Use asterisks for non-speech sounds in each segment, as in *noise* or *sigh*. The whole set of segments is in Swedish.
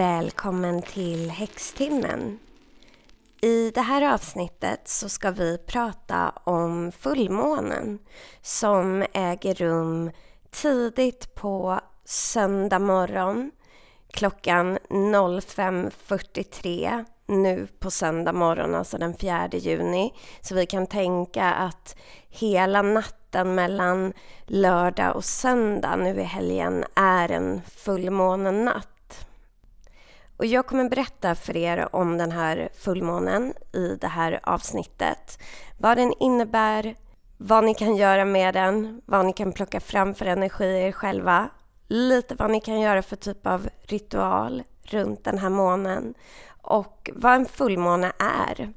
Välkommen till Häxtimmen. I det här avsnittet så ska vi prata om fullmånen som äger rum tidigt på söndag morgon klockan 05.43 nu på söndag morgon, alltså den 4 juni. Så vi kan tänka att hela natten mellan lördag och söndag nu i helgen är en fullmånenatt. Och jag kommer berätta för er om den här fullmånen i det här avsnittet. Vad den innebär, vad ni kan göra med den, vad ni kan plocka fram för energi i er själva. Lite vad ni kan göra för typ av ritual runt den här månen och vad en fullmåne är.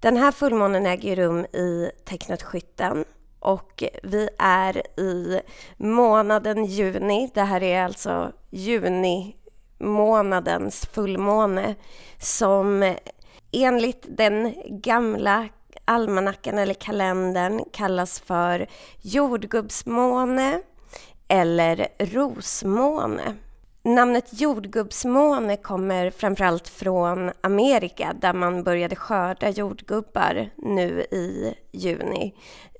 Den här fullmånen äger rum i tecknet Skytten och vi är i månaden juni. Det här är alltså juni månadens fullmåne som enligt den gamla almanackan eller kalendern kallas för jordgubbsmåne eller rosmåne. Namnet jordgubbsmåne kommer framförallt från Amerika där man började skörda jordgubbar nu i juni.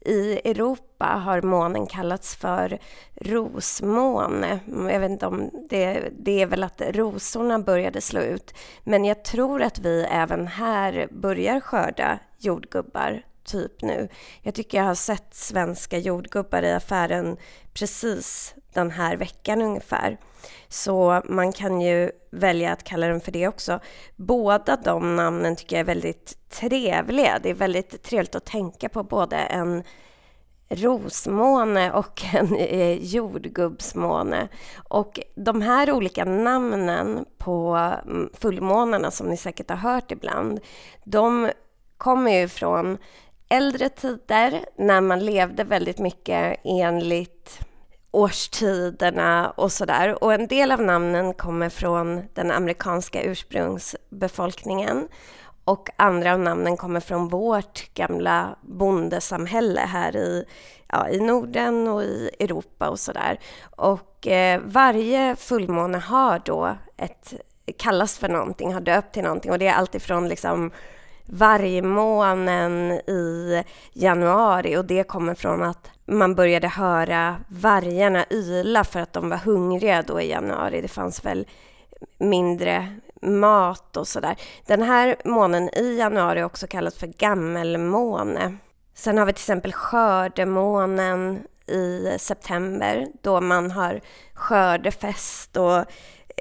I Europa har månen kallats för rosmåne. Jag vet inte om det, det är väl att rosorna började slå ut. Men jag tror att vi även här börjar skörda jordgubbar typ nu. Jag tycker jag har sett svenska jordgubbar i affären precis den här veckan ungefär. Så man kan ju välja att kalla den för det också. Båda de namnen tycker jag är väldigt trevliga. Det är väldigt trevligt att tänka på både en rosmåne och *laughs* en eh, jordgubbsmåne. Och de här olika namnen på mm, fullmånarna som ni säkert har hört ibland, de kommer ju från äldre tider när man levde väldigt mycket enligt årstiderna och sådär. Och en del av namnen kommer från den amerikanska ursprungsbefolkningen och andra av namnen kommer från vårt gamla bondesamhälle här i, ja, i Norden och i Europa och sådär. Och eh, varje fullmåne har då ett, kallas för någonting, har döpt till någonting och det är alltifrån liksom vargmånen i januari och det kommer från att man började höra vargarna yla för att de var hungriga då i januari. Det fanns väl mindre mat och sådär. Den här månen i januari är också kallas för gammelmåne. Sen har vi till exempel skördemånen i september då man har skördefest och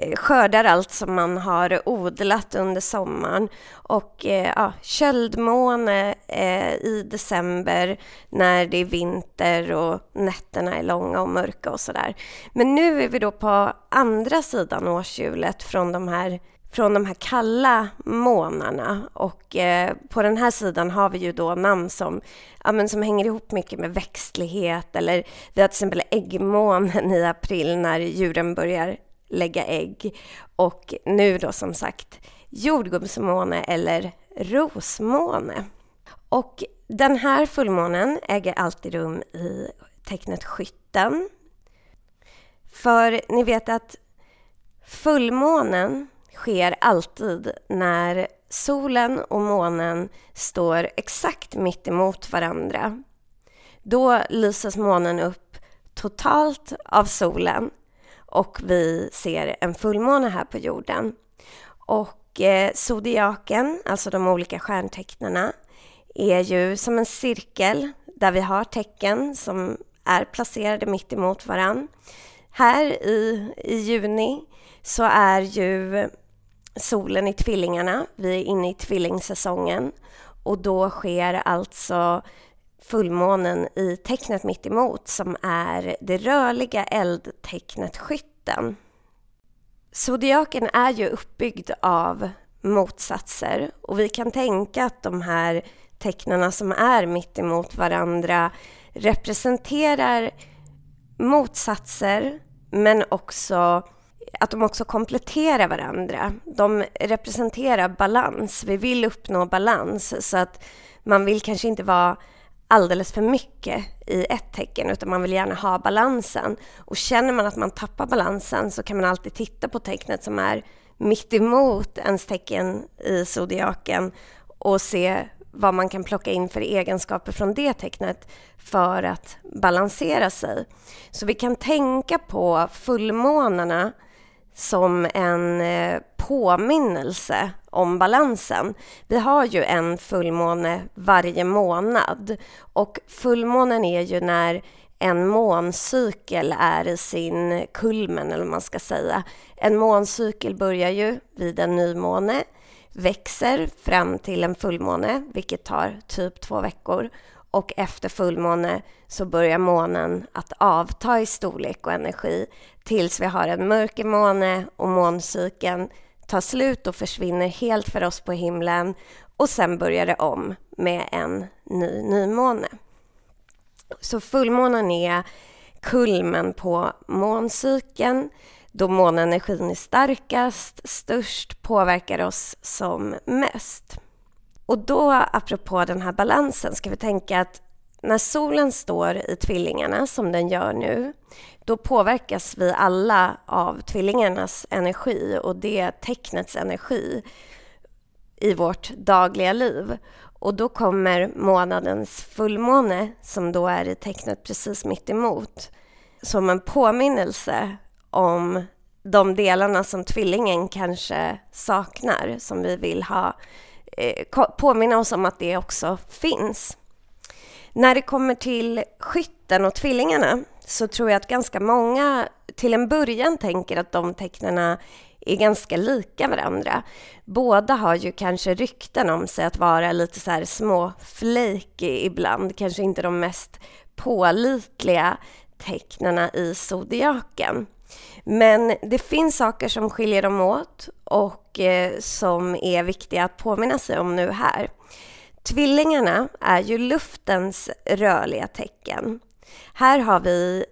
Eh, skördar allt som man har odlat under sommaren. Och eh, ja, köldmåne eh, i december när det är vinter och nätterna är långa och mörka och sådär. Men nu är vi då på andra sidan årshjulet från de här från de här kalla månaderna och eh, på den här sidan har vi ju då namn som, ja, men som hänger ihop mycket med växtlighet eller vi har till exempel äggmånen i april när djuren börjar lägga ägg. Och nu då som sagt jordgubbsmåne eller rosmåne. Och den här fullmånen äger alltid rum i tecknet skytten. För ni vet att fullmånen sker alltid när solen och månen står exakt mitt emot varandra. Då lyses månen upp totalt av solen och vi ser en fullmåne här på jorden. Och eh, zodiaken, alltså de olika stjärntecknarna, är ju som en cirkel där vi har tecken som är placerade mitt emot varann. Här i, i juni så är ju solen i tvillingarna. Vi är inne i tvillingsäsongen och då sker alltså fullmånen i tecknet mitt emot som är det rörliga eldtecknet skytten. Zodiaken är ju uppbyggd av motsatser och vi kan tänka att de här tecknarna som är mitt emot varandra representerar motsatser men också att de också kompletterar varandra. De representerar balans. Vi vill uppnå balans så att man vill kanske inte vara alldeles för mycket i ett tecken utan man vill gärna ha balansen. Och känner man att man tappar balansen så kan man alltid titta på tecknet som är mitt emot ens tecken i zodiaken och se vad man kan plocka in för egenskaper från det tecknet för att balansera sig. Så vi kan tänka på fullmånarna som en eh, påminnelse om balansen. Vi har ju en fullmåne varje månad och fullmånen är ju när en måncykel är i sin kulmen, eller vad man ska säga. En måncykel börjar ju vid en nymåne, växer fram till en fullmåne, vilket tar typ två veckor. Och efter fullmåne så börjar månen att avta i storlek och energi tills vi har en mörkermåne och måncykeln tar slut och försvinner helt för oss på himlen och sen börjar det om med en ny nymåne. Så fullmånen är kulmen på måncykeln då månenergin är starkast, störst, påverkar oss som mest. Och då, apropå den här balansen, ska vi tänka att när solen står i tvillingarna, som den gör nu, då påverkas vi alla av tvillingarnas energi och det tecknets energi i vårt dagliga liv. Och då kommer månadens fullmåne, som då är i tecknet precis mitt emot, som en påminnelse om de delarna som tvillingen kanske saknar, som vi vill ha eh, påminna oss om att det också finns. När det kommer till skytten och tvillingarna så tror jag att ganska många till en början tänker att de tecknena är ganska lika varandra. Båda har ju kanske rykten om sig att vara lite så här små flaky ibland, kanske inte de mest pålitliga tecknena i zodiaken. Men det finns saker som skiljer dem åt och eh, som är viktiga att påminna sig om nu här. Tvillingarna är ju luftens rörliga tecken. Här har vi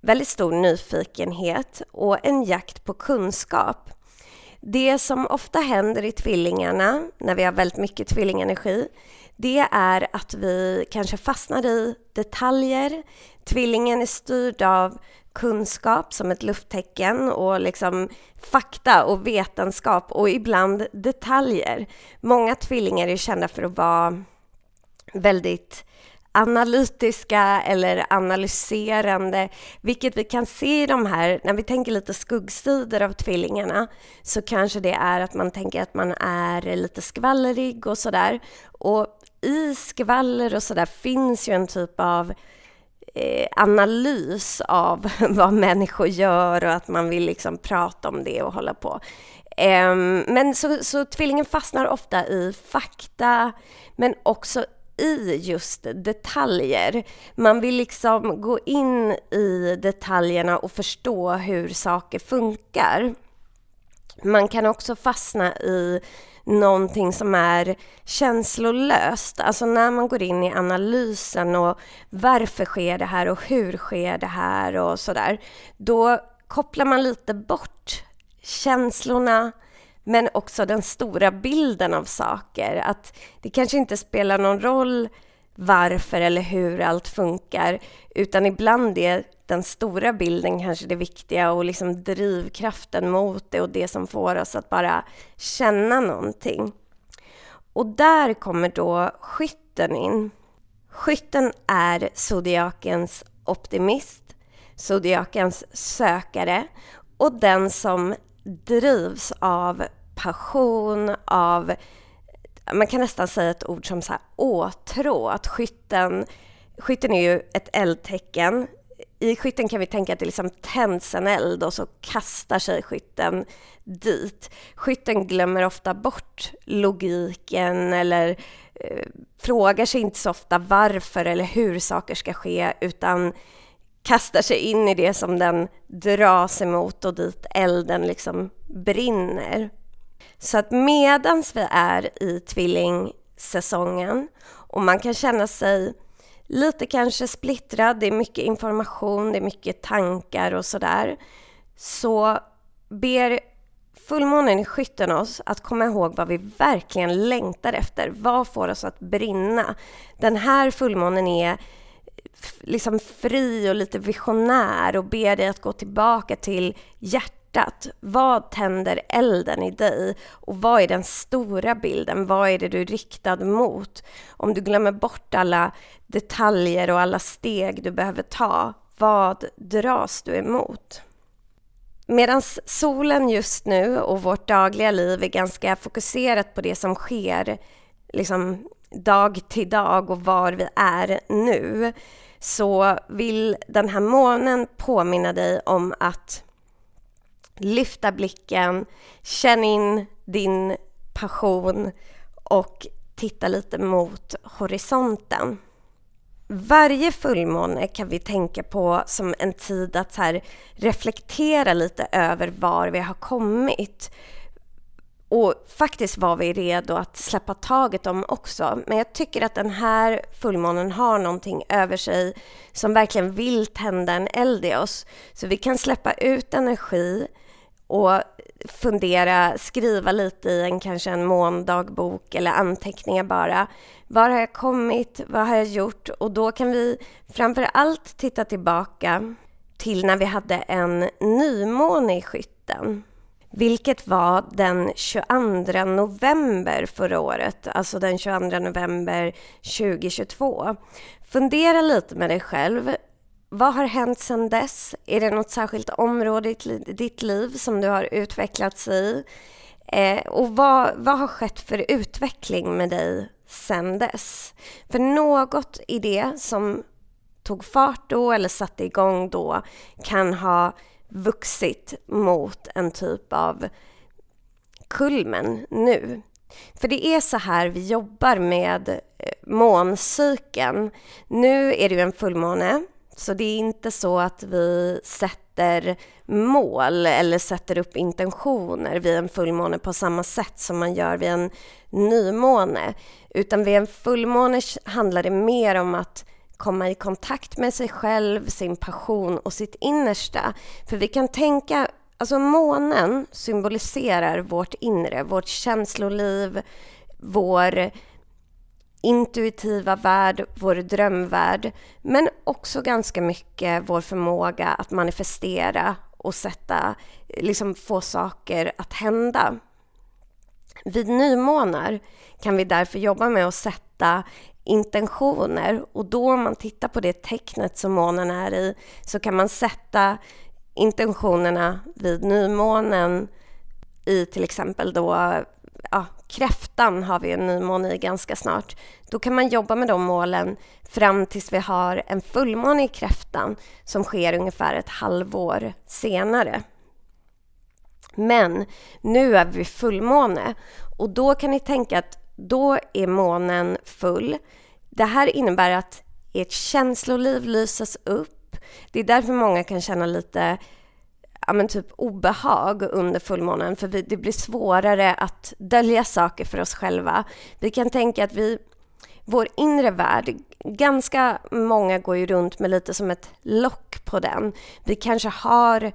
väldigt stor nyfikenhet och en jakt på kunskap. Det som ofta händer i tvillingarna, när vi har väldigt mycket tvillingenergi, det är att vi kanske fastnar i detaljer. Tvillingen är styrd av kunskap som ett lufttecken och liksom fakta och vetenskap och ibland detaljer. Många tvillingar är kända för att vara väldigt analytiska eller analyserande, vilket vi kan se i de här, när vi tänker lite skuggsidor av tvillingarna, så kanske det är att man tänker att man är lite skvallrig och sådär. Och i skvaller och sådär finns ju en typ av eh, Eh, analys av *laughs* vad människor gör och att man vill liksom prata om det och hålla på. Ehm, men så, så tvillingen fastnar ofta i fakta, men också i just detaljer. Man vill liksom gå in i detaljerna och förstå hur saker funkar. Man kan också fastna i någonting som är känslolöst. Alltså när man går in i analysen och varför sker det här och hur sker det här och sådär. Då kopplar man lite bort känslorna men också den stora bilden av saker. Att det kanske inte spelar någon roll varför eller hur allt funkar utan ibland är den stora bilden kanske det viktiga och liksom drivkraften mot det och det som får oss att bara känna någonting. Och där kommer då skytten in. Skytten är zodiakens optimist, zodiakens sökare och den som drivs av passion, av man kan nästan säga ett ord som så här åtrå, att skytten, skytten är ju ett eldtecken. I skytten kan vi tänka att det liksom tänds en eld och så kastar sig skytten dit. Skytten glömmer ofta bort logiken eller eh, frågar sig inte så ofta varför eller hur saker ska ske utan kastar sig in i det som den dras emot och dit elden liksom brinner. Så att medans vi är i tvillingsäsongen och man kan känna sig lite kanske splittrad, det är mycket information, det är mycket tankar och sådär, så ber fullmånen i skytten oss att komma ihåg vad vi verkligen längtar efter. Vad får oss att brinna? Den här fullmånen är eh, liksom fri och lite visionär och ber dig att gå tillbaka till hjärtat hjärtat. Vad tänder elden i dig? Och vad är den stora bilden? Vad är det du är riktad mot? Om du glömmer bort alla detaljer och alla steg du behöver ta, vad dras du emot? Medan solen just nu och vårt dagliga liv är ganska fokuserat på det som sker liksom dag till dag och var vi är nu så vill den här månen påminna dig om att lyfta blicken, känn in din passion och titta lite mot horisonten. Varje fullmåne kan vi tänka på som en tid att så reflektera lite över var vi har kommit. Och faktiskt var vi redo att släppa taget om också. Men jag tycker att den här fullmånen har någonting över sig som verkligen vill tända en eld i oss. Så vi kan släppa ut energi och fundera, skriva lite i en kanske en måndagbok eller anteckningar bara. Var har jag kommit? Vad har jag gjort? Och då kan vi framför allt titta tillbaka till när vi hade en nymåne i skytten. Vilket var den 22 november förra året, alltså den 22 november 2022. Fundera lite med dig själv. Vad har hänt sedan dess? Är det något särskilt område i ditt liv som du har utvecklats i? Eh, och vad, vad har skett för utveckling med dig sedan dess? För något i det som tog fart då eller satte igång då kan ha vuxit mot en typ av kulmen nu. För det är så här vi jobbar med eh, måncykeln. Nu är det ju en fullmåne så det är inte så att vi sätter mål eller sätter upp intentioner vid en fullmåne på samma sätt som man gör vid en nymåne. Utan vid en fullmåne handlar det mer om att komma i kontakt med sig själv, sin passion och sitt innersta. För vi kan tänka, alltså månen symboliserar vårt inre, vårt känsloliv, vår intuitiva värld, vår drömvärld, men också ganska mycket vår förmåga att manifestera och sätta, liksom få saker att hända. Vid nymånar kan vi därför jobba med att sätta intentioner och då om man tittar på det tecknet som månen är i så kan man sätta intentionerna vid nymånen i till exempel då ja, kräftan har vi en nymåne i ganska snart. Då kan man jobba med de målen fram tills vi har en fullmåne i kräftan som sker ungefär ett halvår senare. Men nu är vi fullmåne och då kan ni tänka att då är månen full. Det här innebär att ert känsloliv lyses upp. Det är därför många kan känna lite ja, men typ obehag under fullmånen för vi, det blir svårare att dölja saker för oss själva. Vi kan tänka att vi, vår inre värld, ganska många går ju runt med lite som ett lock på den. Vi kanske har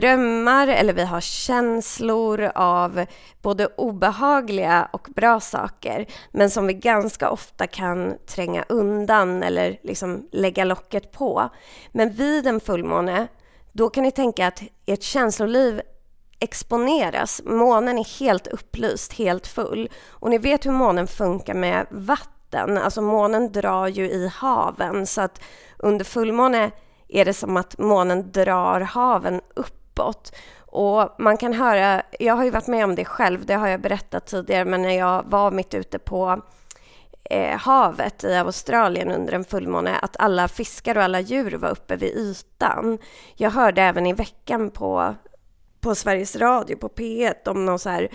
drömmar eller vi har känslor av både obehagliga och bra saker men som vi ganska ofta kan tränga undan eller liksom lägga locket på. Men vid en fullmåne, då kan ni tänka att ert känsloliv exponeras. Månen är helt upplyst, helt full. Och ni vet hur månen funkar med vatten. Alltså månen drar ju i haven så att under fullmåne är det som att månen drar haven uppåt. Och man kan höra, jag har ju varit med om det själv, det har jag berättat tidigare, men när jag var mitt ute på eh, havet i Australien under en fullmåne, att alla fiskar och alla djur var uppe vid ytan. Jag hörde även i veckan på, på Sveriges Radio, på P1, om någon så här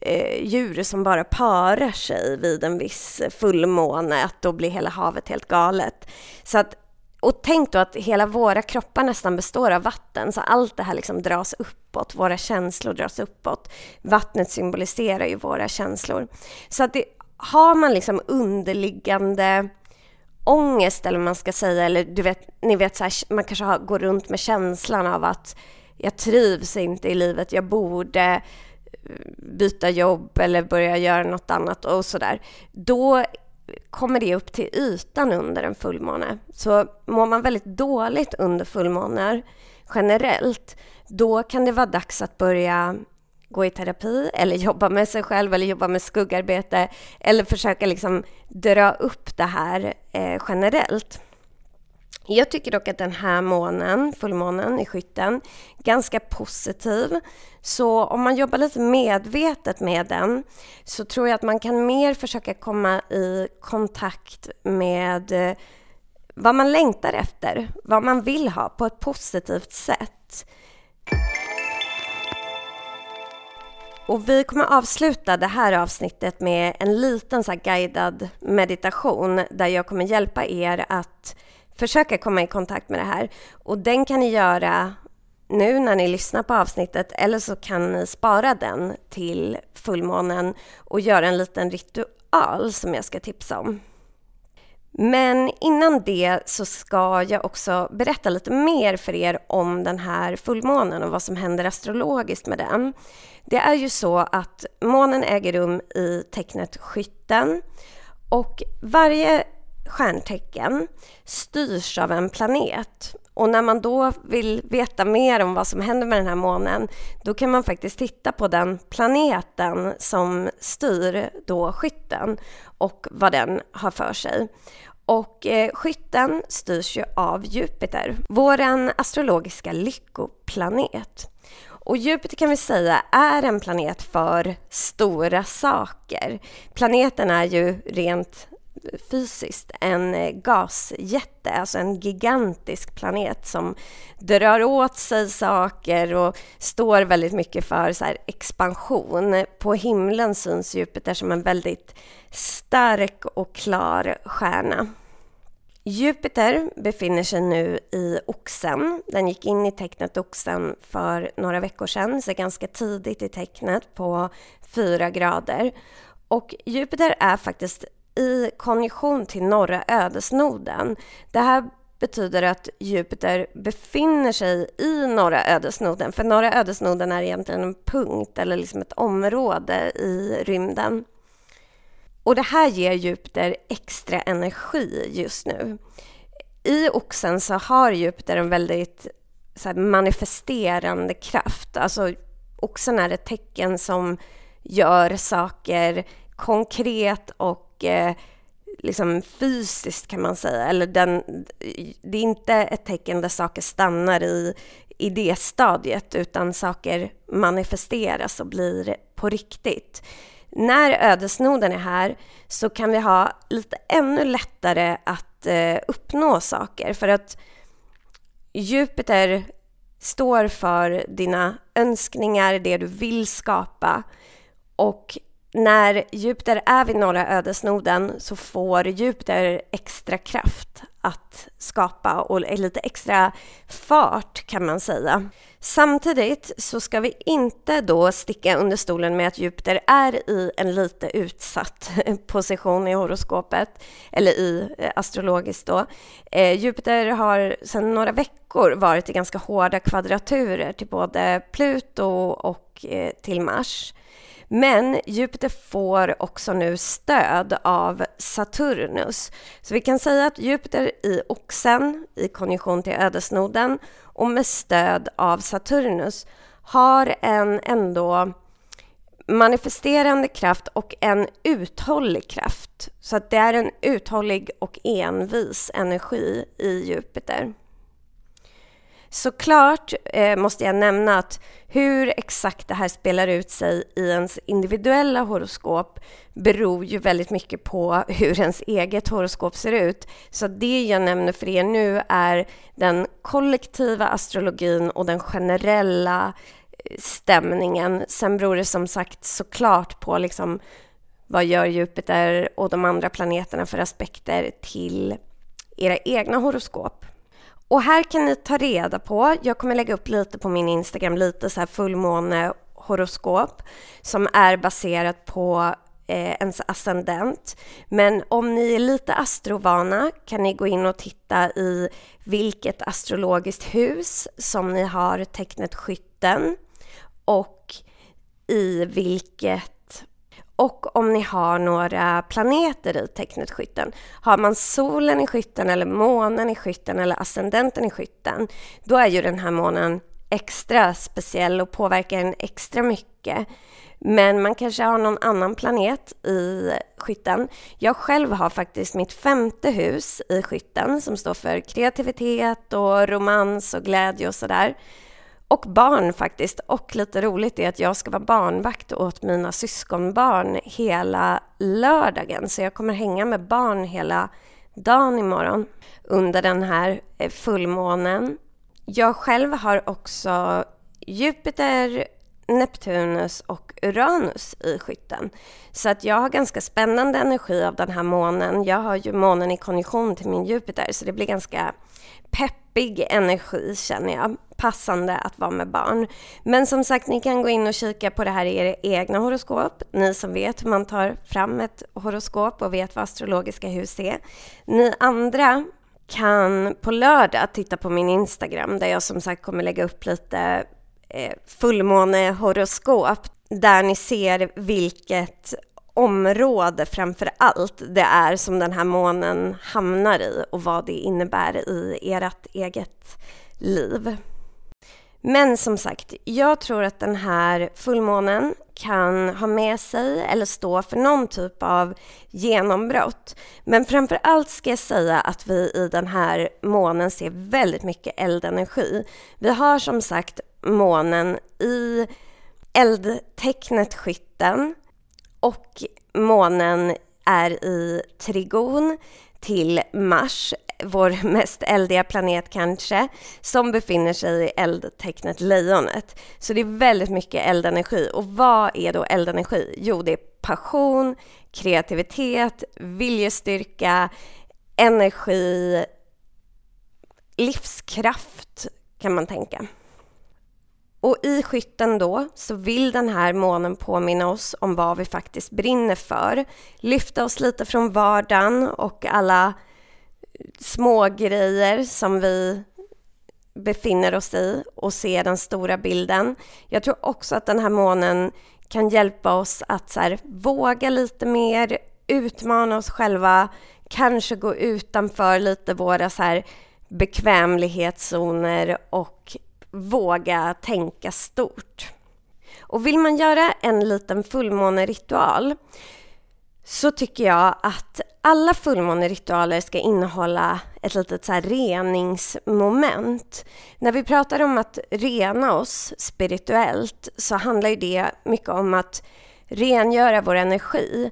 eh, djur som bara parar sig vid en viss fullmåne, att då blir hela havet helt galet. Så att och tänk då att hela våra kroppar nästan består av vatten, så allt det här liksom dras uppåt, våra känslor dras uppåt. Vattnet symboliserar ju våra känslor. Så att det, har man liksom underliggande ångest, eller vad man ska säga, eller du vet, ni vet så här, man kanske har, går runt med känslan av att jag trivs inte i livet, jag borde eh, byta jobb eller börja göra något annat och sådär. Då kommer det upp till ytan under en fullmåne. Så mår man väldigt dåligt under fullmånar generellt, då kan det vara dags att börja gå i terapi eller jobba med sig själv eller jobba med skuggarbete eller försöka liksom dra upp det här eh, generellt. Jag tycker dock att den här månen, fullmånen i skytten, ganska positiv. Så om man jobbar lite medvetet med den så tror jag att man kan mer försöka komma i kontakt med eh, vad man längtar efter, vad man vill ha på ett positivt sätt. Och vi kommer avsluta det här avsnittet med en liten så guidad meditation där jag kommer hjälpa er att försöka komma i kontakt med det här. Och den kan ni göra nu när ni lyssnar på avsnittet eller så kan ni spara den till fullmånen och göra en liten ritual som jag ska tipsa om. Men innan det så ska jag också berätta lite mer för er om den här fullmånen och vad som händer astrologiskt med den. Det är ju så att månen äger rum i tecknet skytten och varje stjärntecken styrs av en planet. Och när man då vill veta mer om vad som händer med den här månen, då kan man faktiskt titta på den planeten som styr då skytten och vad den har för sig. Och eh, skytten styrs ju av Jupiter, våran astrologiska lyckoplanet. Och Jupiter kan vi säga är en planet för stora saker. Planeten är ju rent fysiskt en eh, gasjätte, alltså en gigantisk planet som drar åt sig saker och står väldigt mycket för så expansion. På himlen syns Jupiter som en väldigt stark och klar stjärna. Jupiter befinner sig nu i Oxen. Den gick in i tecknet Oxen för några veckor sedan, så ganska tidigt i tecknet på fyra grader. Och Jupiter är faktiskt i konjunktion till norra ödesnoden. Det här betyder att Jupiter befinner sig i norra ödesnoden, för norra ödesnoden är egentligen en punkt eller liksom ett område i rymden. Och det här ger Jupiter extra energi just nu. I oxen så har Jupiter en väldigt så manifesterande kraft. Alltså oxen är ett tecken som gör saker konkret och eh, liksom fysiskt kan man säga. Eller den, det är inte ett tecken där saker stannar i idéstadiet utan saker manifesteras och blir på riktigt. När ödesnoden är här så kan vi ha lite ännu lättare att eh, uppnå saker för att Jupiter står för dina önskningar, det du vill skapa och när Jupiter är vid norra ödesnoden så får Jupiter extra kraft att skapa och lite extra fart kan man säga. Samtidigt så ska vi inte då sticka under stolen med att Jupiter är i en lite utsatt *laughs* position i horoskopet, eller i eh, astrologiskt då. Eh, Jupiter har sedan några veckor varit i ganska hårda kvadraturer till både Pluto och eh, till Mars. Men Jupiter får också nu stöd av Saturnus. Så vi kan säga att Jupiter i Oxen i konjunktion till ödesnoden och med stöd av Saturnus har en ändå manifesterande kraft och en uthållig kraft. Så att det är en uthållig och envis energi i Jupiter. Såklart eh, måste jag nämna att hur exakt det här spelar ut sig i ens individuella horoskop beror ju väldigt mycket på hur ens eget horoskop ser ut. Så det jag nämner för er nu är den kollektiva astrologin och den generella eh, stämningen. Sen beror det som sagt såklart på liksom vad gör Jupiter och de andra planeterna för aspekter till era egna horoskop. Och här kan ni ta reda på, jag kommer lägga upp lite på min Instagram, lite så här fullmånehoroskop som är baserat på eh, ens ascendent. Men om ni är lite astrovana kan ni gå in och titta i vilket astrologiskt hus som ni har tecknet skytten och i vilket och om ni har några planeter i tecknet skytten. Har man solen i skytten eller månen i skytten eller ascendenten i skytten, då är ju den här månen extra speciell och påverkar en extra mycket. Men man kanske har någon annan planet i skytten. Jag själv har faktiskt mitt femte hus i skytten som står för kreativitet och romans och glädje och sådär. Och barn faktiskt. Och lite roligt är att jag ska vara barnvakt åt mina syskonbarn hela lördagen. Så jag kommer hänga med barn hela dagen imorgon under den här eh, fullmånen. Jag själv har också Jupiter, Neptunus och Uranus i skytten. Så att jag har ganska spännande energi av den här månen. Jag har ju månen i konjunktion till min Jupiter så det blir ganska pepp peppig energi känner jag. Passande att vara med barn. Men som sagt, ni kan gå in och kika på det här i era egna horoskop. Ni som vet hur man tar fram ett horoskop och vet vad astrologiska hus är. Ni andra kan på lördag titta på min Instagram där jag som sagt kommer lägga upp lite eh, fullmånehoroskop där ni ser vilket område framför allt det är som den här månen hamnar i och vad det innebär i ert eget liv. Men som sagt, jag tror att den här fullmånen kan ha med sig eller stå för någon typ av genombrott. Men framför allt ska jag säga att vi i den här månen ser väldigt mycket eldenergi. Vi har som sagt månen i eldtecknet skytten och månen är i trigon till Mars, vår *laughs* mest eldiga planet kanske, som befinner sig i eldtecknet lejonet. Så det är väldigt mycket eldenergi. Och vad är då eldenergi? Jo, det är passion, kreativitet, viljestyrka, energi, livskraft kan man tänka. Och i skytten då så vill den här månen påminna oss om vad vi faktiskt brinner för. Lyfta oss lite från vardagen och alla eh, små grejer som vi befinner oss i och se den stora bilden. Jag tror också att den här månen kan hjälpa oss att så här, våga lite mer, utmana oss själva, kanske gå utanför lite våra så här, bekvämlighetszoner och våga tänka stort. Och vill man göra en liten fullmåneritual så tycker jag att alla fullmåneritualer ska innehålla ett litet så reningsmoment. När vi pratar om att rena oss spirituellt så handlar det mycket om att rengöra vår energi,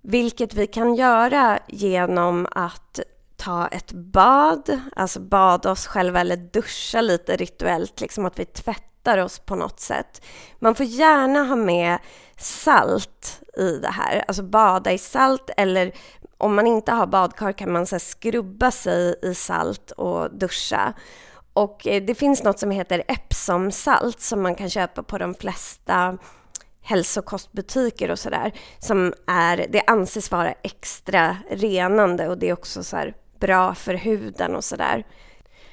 vilket vi kan göra genom att ta ett bad, alltså bada oss själva eller duscha lite rituellt, liksom att vi tvättar oss på något sätt. Man får gärna ha med salt i det här, alltså bada i salt eller om man inte har badkar kan man så skrubba sig i salt och duscha. Och eh, det finns något som heter Epsomsalt som man kan köpa på de flesta hälsokostbutiker och sådär. Som är, det anses vara extra renande och det är också så bra för huden och sådär.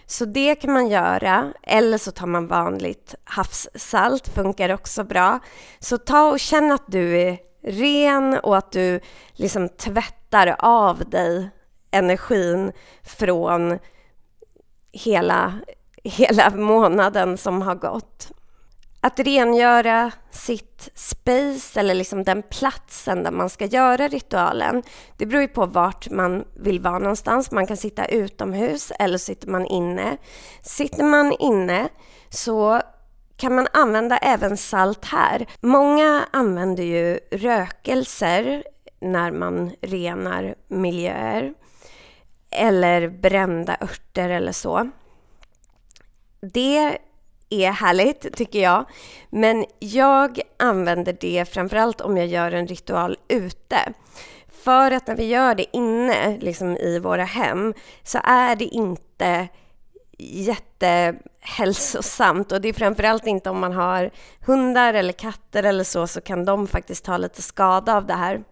Så det kan man göra, eller så tar man vanligt havssalt, funkar också bra. Så ta och känn att du är ren och att du liksom tvättar av dig energin från hela, hela månaden som har gått att rengöra sitt space eller liksom den platsen där man ska göra ritualen. Det beror ju på vart man vill vara någonstans. Man kan sitta utomhus eller sitter man inne. Sitter man inne så kan man använda även salt här. Många använder ju rökelser när man renar miljöer eller brända örter eller så. Det är härligt tycker jag. Men jag använder det framförallt om jag gör en ritual ute. För att när vi gör det inne, liksom i våra hem, så är det inte jättehälsosamt och det är framförallt inte om man har hundar eller katter eller så, så kan de faktiskt ta lite skada av det här.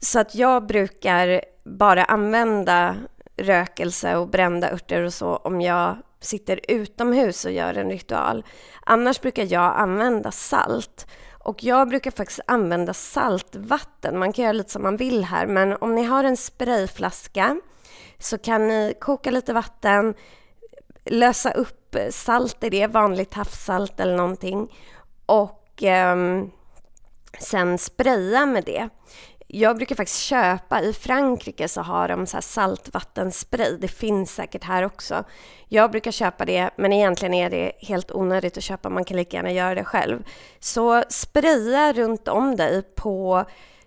Så att jag brukar bara använda rökelse och brända örter och så om jag sitter utomhus och gör en ritual. Annars brukar jag använda salt. Och jag brukar faktiskt använda saltvatten. Man kan göra lite som man vill här, men om ni har en sprayflaska så kan ni koka lite vatten, lösa upp salt i det, vanligt havssalt eller någonting och eh, sen spraya med det. Jag brukar faktiskt köpa, i Frankrike så har de så här saltvattenspray, det finns säkert här också. Jag brukar köpa det, men egentligen är det helt onödigt att köpa, man kan lika gärna göra det själv. Så spraya runt om dig på,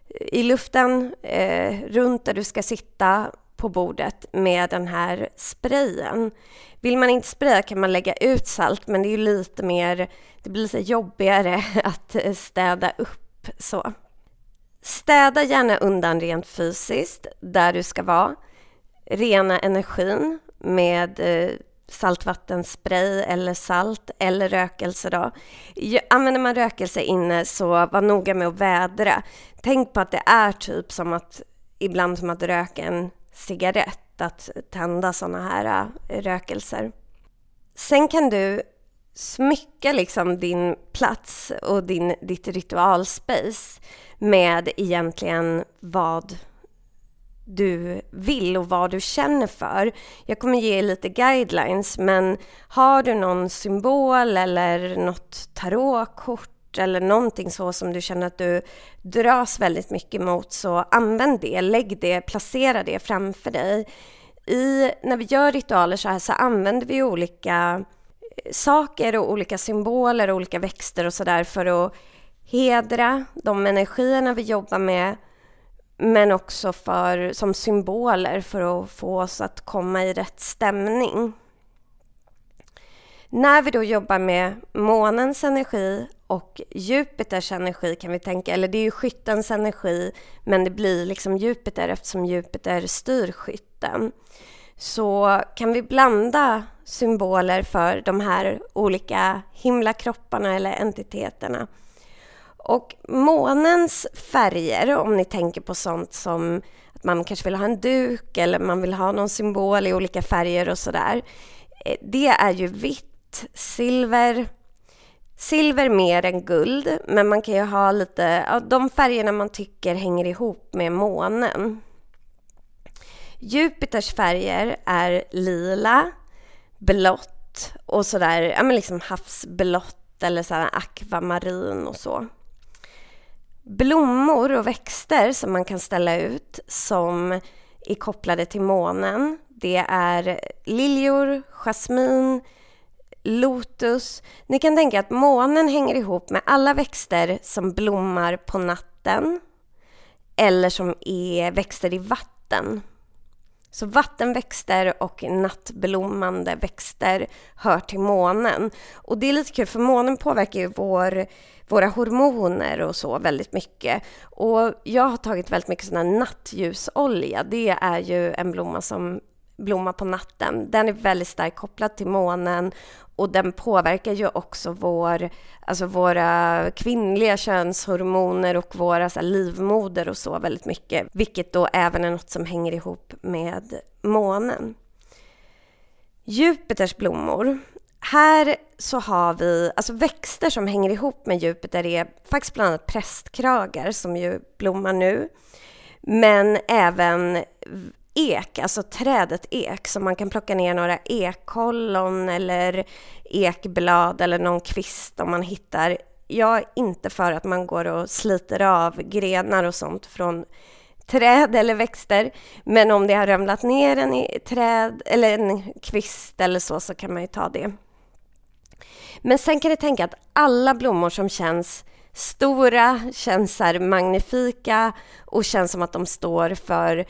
i luften, eh, runt där du ska sitta på bordet med den här sprayen. Vill man inte spraya kan man lägga ut salt, men det är ju lite mer, det blir lite jobbigare *laughs* att städa upp så. Städa gärna undan rent fysiskt, där du ska vara. Rena energin med eh, saltvattenspray eller salt eller rökelse. Då. Använder man rökelse inne så var noga med att vädra. Tänk på att det är typ som att ibland som att röka en cigarett, att tända sådana här eh, rökelser. Sen kan du smycka liksom din plats och din, ditt ritualspace med egentligen vad du vill och vad du känner för. Jag kommer ge lite guidelines, men har du någon symbol eller något tarotkort eller någonting så som du känner att du dras väldigt mycket mot så använd det, lägg det, placera det framför dig. I, när vi gör ritualer så här så använder vi olika saker och olika symboler och olika växter och sådär för att hedra de energierna vi jobbar med men också för, som symboler för att få oss att komma i rätt stämning. När vi då jobbar med månens energi och Jupiters energi kan vi tänka, eller det är ju skyttens energi, men det blir liksom Jupiter eftersom Jupiter styr skytten. Så kan vi blanda symboler för de här olika himlakropparna eller entiteterna. Och månens färger, om ni tänker på sånt som att man kanske vill ha en duk eller man vill ha någon symbol i olika färger och sådär. Eh, det är ju vitt, silver, silver mer än guld, men man kan ju ha lite, ja, de färgerna man tycker hänger ihop med månen. Jupiters färger är lila, blått och sådär, ja men liksom havsblått eller sådär akvamarin och så. Blommor och växter som man kan ställa ut som är kopplade till månen, det är liljor, jasmin, lotus. Ni kan tänka att månen hänger ihop med alla växter som blommar på natten eller som är växter i vatten. Så vattenväxter och nattblommande växter hör till månen. Och det är lite kul för månen påverkar ju vår, våra hormoner och så väldigt mycket. Och jag har tagit väldigt mycket sån här nattljusolja. Det är ju en blomma som blommar på natten. Den är väldigt starkt kopplad till månen och den påverkar ju också vår, alltså våra kvinnliga könshormoner och våra så här, livmoder och så väldigt mycket, vilket då även är något som hänger ihop med månen. Jupiters blommor. Här så har vi, alltså växter som hänger ihop med Jupiter är faktiskt bland annat prästkragar som ju blommar nu, men även ek, alltså trädet ek, så man kan plocka ner några ekollon eller ekblad eller någon kvist om man hittar. Jag är inte för att man går och sliter av grenar och sånt från träd eller växter, men om det har ramlat ner en träd eller en kvist eller så, så kan man ju ta det. Men sen kan ni tänka att alla blommor som känns stora, känns magnifika och känns som att de står för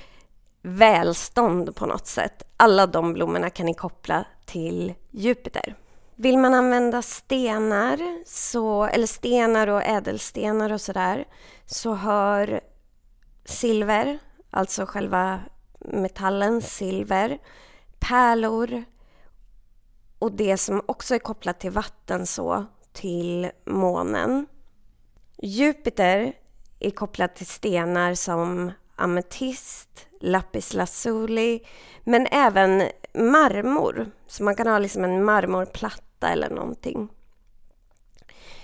välstånd på något sätt. Alla de blommorna kan ni koppla till Jupiter. Vill man använda stenar, så, eller stenar och ädelstenar och sådär, så hör silver, alltså själva metallen silver, pärlor och det som också är kopplat till vatten så, till månen. Jupiter är kopplat till stenar som ametist, lapis lazuli, men även marmor. Så man kan ha liksom en marmorplatta eller någonting.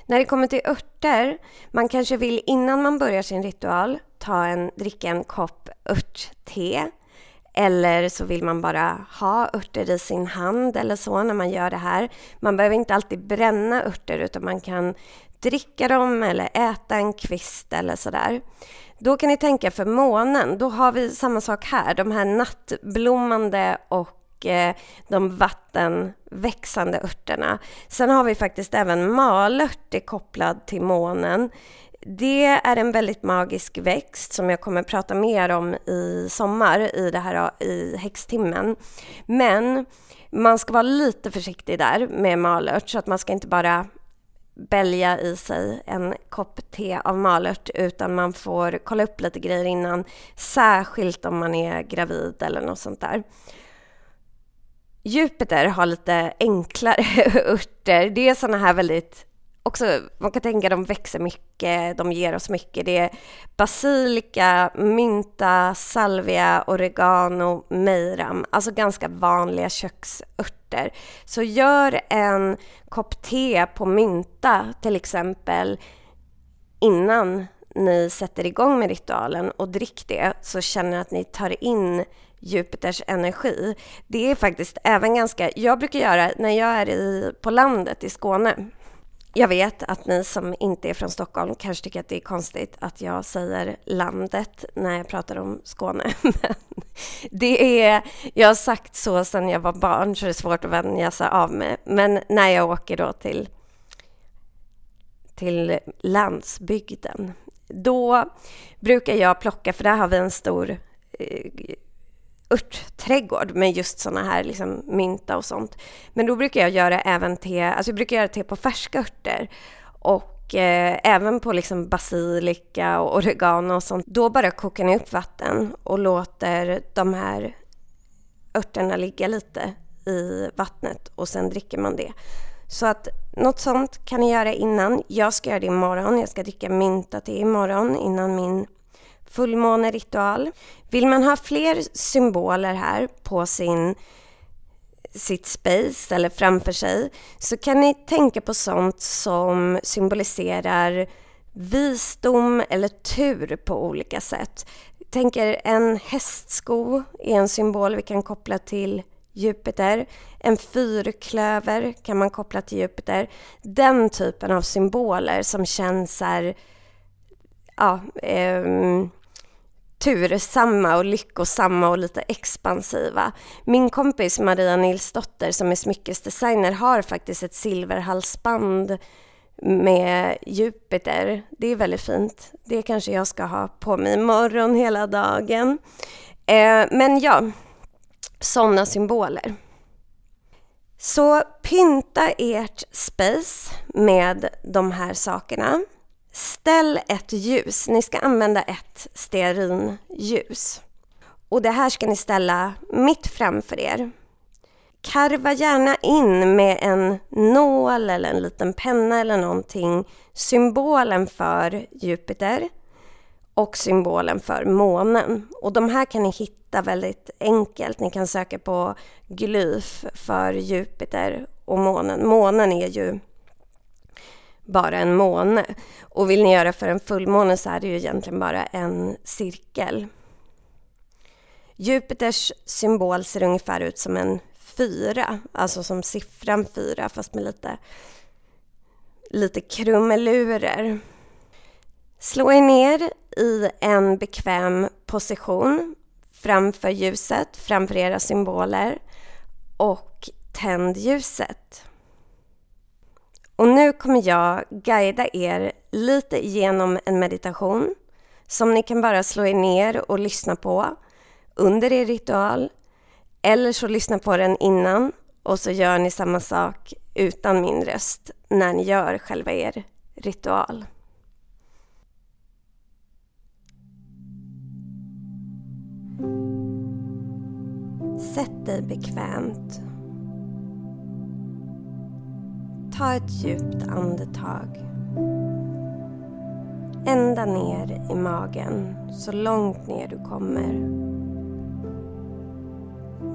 När det kommer till örter, man kanske vill innan man börjar sin ritual ta en, dricka en kopp örtte. Eller så vill man bara ha örter i sin hand eller så när man gör det här. Man behöver inte alltid bränna örter utan man kan dricka dem eller äta en kvist eller sådär. Då kan ni tänka för månen, då har vi samma sak här. De här nattblommande och eh, de vattenväxande örterna. Sen har vi faktiskt även malört kopplad till månen. Det är en väldigt magisk växt som jag kommer prata mer om i sommar i, det här, i häxtimmen. Men man ska vara lite försiktig där med malört så att man ska inte bara bälja i sig en kopp te av malört utan man får kolla upp lite grejer innan. Särskilt om man är gravid eller något sånt där. Jupiter har lite enklare *laughs* örter. Det är såna här väldigt också, man kan tänka att de växer mycket, de ger oss mycket. Det är basilika, mynta, salvia, oregano, mejram. Alltså ganska vanliga köksörter. Så gör en kopp te på mynta till exempel innan ni sätter igång med ritualen och drick det så känner att ni tar in Jupiters energi. Det är faktiskt även ganska, jag brukar göra när jag är i, på landet i Skåne jag vet att ni som inte är från Stockholm kanske tycker att det är konstigt att jag säger landet när jag pratar om Skåne. *laughs* Men det är, jag har sagt så sedan jag var barn så det är svårt att vänja sig av med. Men när jag åker då till, till landsbygden, då brukar jag plocka, för där har vi en stor eh, örtträdgård med just såna här liksom mynta och sånt. Men då brukar jag göra även te, alltså jag brukar göra te på färska örter och eh, även på liksom basilika och oregano och sånt. Då bara kokar ni upp vatten och låter de här örterna ligga lite i vattnet och sen dricker man det. Så att något sånt kan ni göra innan. Jag ska göra det imorgon. Jag ska dricka mynta te imorgon innan min fullmåneritual. Vill man ha fler symboler här på sin, sitt space eller framför sig så kan ni tänka på sånt som symboliserar visdom eller tur på olika sätt. Tänker en hästsko är en symbol vi kan koppla till Jupiter. En fyrklöver kan man koppla till Jupiter. Den typen av symboler som känns här, ja, eh, tursamma och lyckosamma och lite expansiva. Min kompis Maria Nilsdotter som är smyckesdesigner har faktiskt ett silverhalsband med Jupiter. Det är väldigt fint. Det kanske jag ska ha på mig imorgon hela dagen. Eh, men ja, sådana symboler. Så pynta ert space med de här sakerna. Ställ ett ljus. Ni ska använda ett stearinljus. Och det här ska ni ställa mitt framför er. Karva gärna in med en nål eller en liten penna eller någonting symbolen för Jupiter och symbolen för månen. Och de här kan ni hitta väldigt enkelt. Ni kan söka på glyf för Jupiter och månen. Månen är ju bara en måne. Och vill ni göra för en fullmåne så är det ju egentligen bara en cirkel. Jupiters symbol ser ungefär ut som en fyra, alltså som siffran fyra fast med lite, lite krumelurer. Slå er ner i en bekväm position framför ljuset, framför era symboler och tänd ljuset. Och nu kommer jag guida er lite genom en meditation som ni kan bara slå er ner och lyssna på under er ritual eller så lyssna på den innan och så gör ni samma sak utan min röst när ni gör själva er ritual. Sätt dig bekvämt Ta ett djupt andetag. Ända ner i magen, så långt ner du kommer.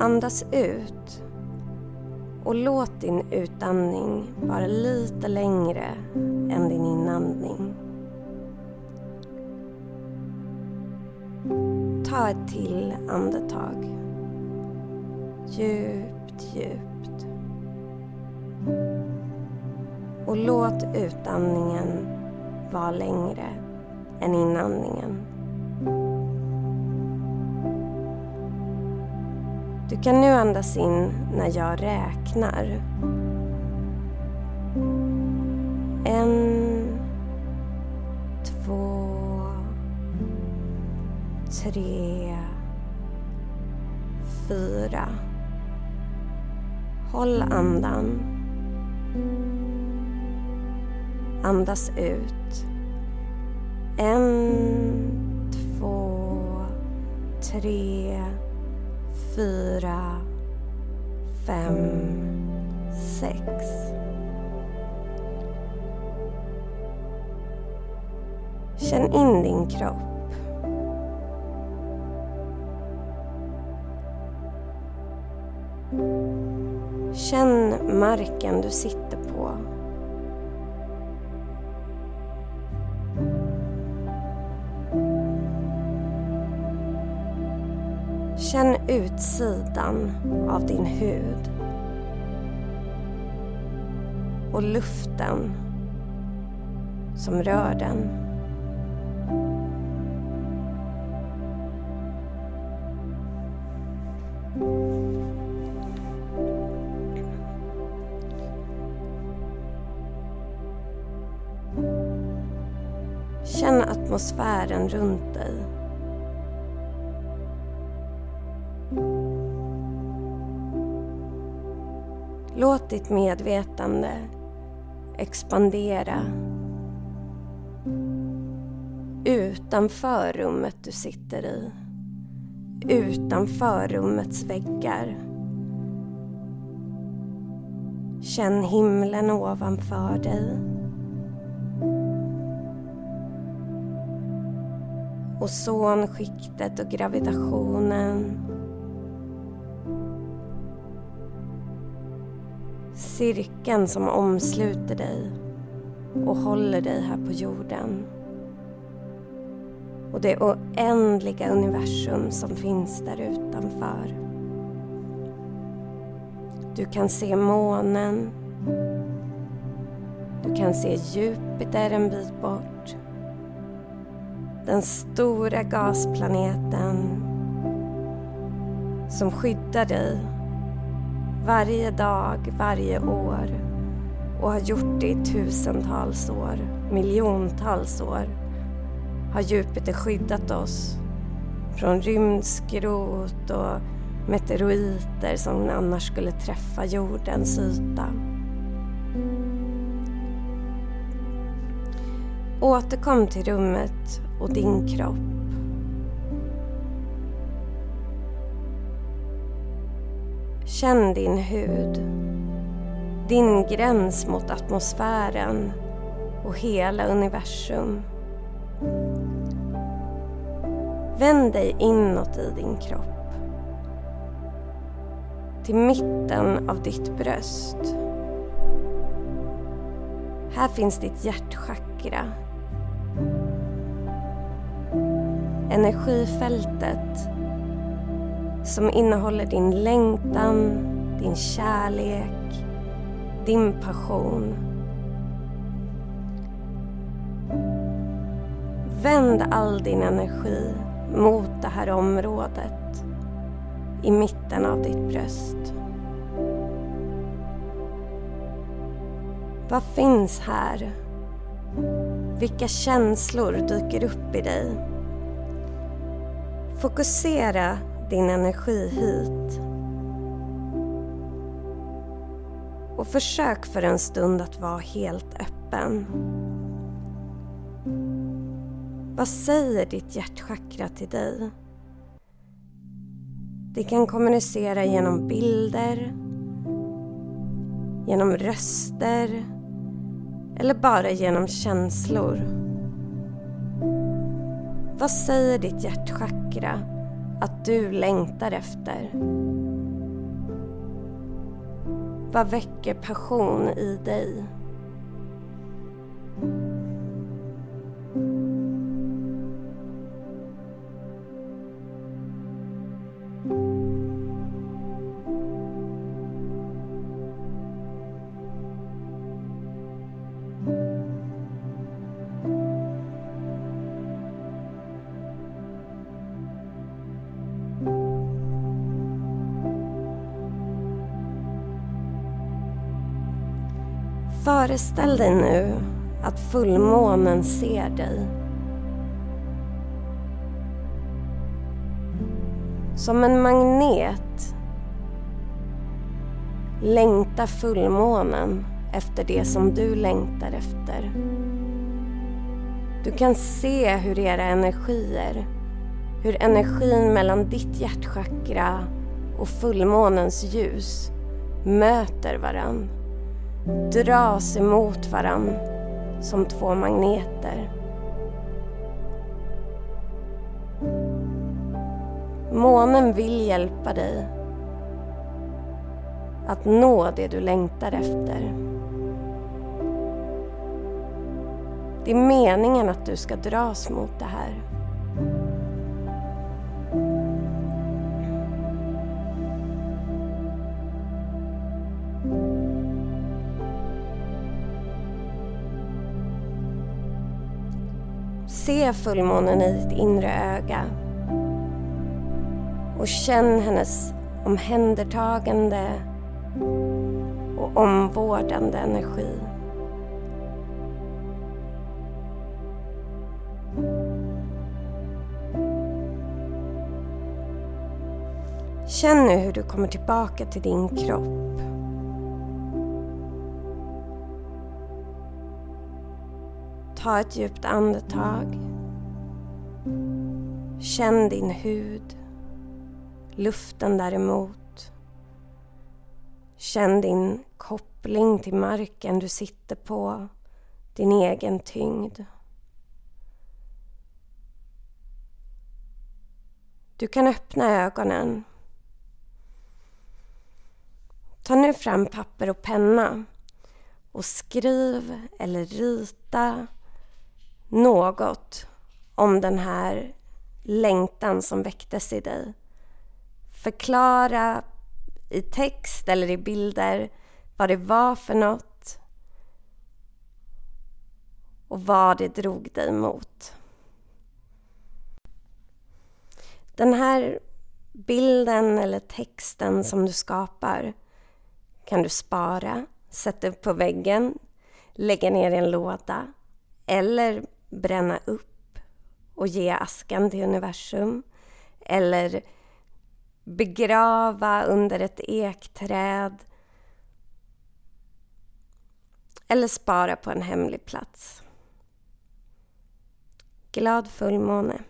Andas ut Och låt din utandning vara lite längre än din inandning. Ta ett till andetag. Djupt, djupt. Och låt utandningen vara längre än inandningen. Du kan nu andas in när jag räknar. En, två, tre, fyra. Håll andan. Andas ut. En, två, tre, fyra, fem, sex. Känn in din kropp. Känn marken du sitter på. Utsidan av din hud och luften som rör den. Känn atmosfären runt dig. Låt ditt medvetande expandera utanför rummet du sitter i. Utanför rummets väggar. Känn himlen ovanför dig. Ozonskiktet och gravitationen cirkeln som omsluter dig och håller dig här på jorden. Och det oändliga universum som finns där utanför. Du kan se månen. Du kan se Jupiter en bit bort. Den stora gasplaneten som skyddar dig varje dag, varje år och har gjort det i tusentals år, miljontals år har Jupiter skyddat oss från rymdskrot och meteoriter som annars skulle träffa jordens yta. Återkom till rummet och din kropp. Känn din hud, din gräns mot atmosfären och hela universum. Vänd dig inåt i din kropp. Till mitten av ditt bröst. Här finns ditt hjärtchakra. Energifältet som innehåller din längtan, din kärlek, din passion. Vänd all din energi mot det här området i mitten av ditt bröst. Vad finns här? Vilka känslor dyker upp i dig? Fokusera din energi hit. Och försök för en stund att vara helt öppen. Vad säger ditt hjärtchakra till dig? Det kan kommunicera genom bilder, genom röster eller bara genom känslor. Vad säger ditt hjärtchakra att du längtar efter? Vad väcker passion i dig? Föreställ dig nu att fullmånen ser dig. Som en magnet längtar fullmånen efter det som du längtar efter. Du kan se hur era energier, hur energin mellan ditt hjärtchakra och fullmånens ljus möter varandra dras emot varann som två magneter. Månen vill hjälpa dig att nå det du längtar efter. Det är meningen att du ska dras mot det här. Se fullmånen i ditt inre öga och känn hennes omhändertagande och omvårdande energi. Känn nu hur du kommer tillbaka till din kropp. Ta ett djupt andetag. Känn din hud, luften däremot. Känn din koppling till marken du sitter på, din egen tyngd. Du kan öppna ögonen. Ta nu fram papper och penna och skriv eller rita något om den här längtan som väcktes i dig. Förklara i text eller i bilder vad det var för något och vad det drog dig mot. Den här bilden eller texten som du skapar kan du spara, sätta upp på väggen, lägga ner i en låda eller bränna upp och ge askan till universum eller begrava under ett ekträd eller spara på en hemlig plats. Glad fullmåne.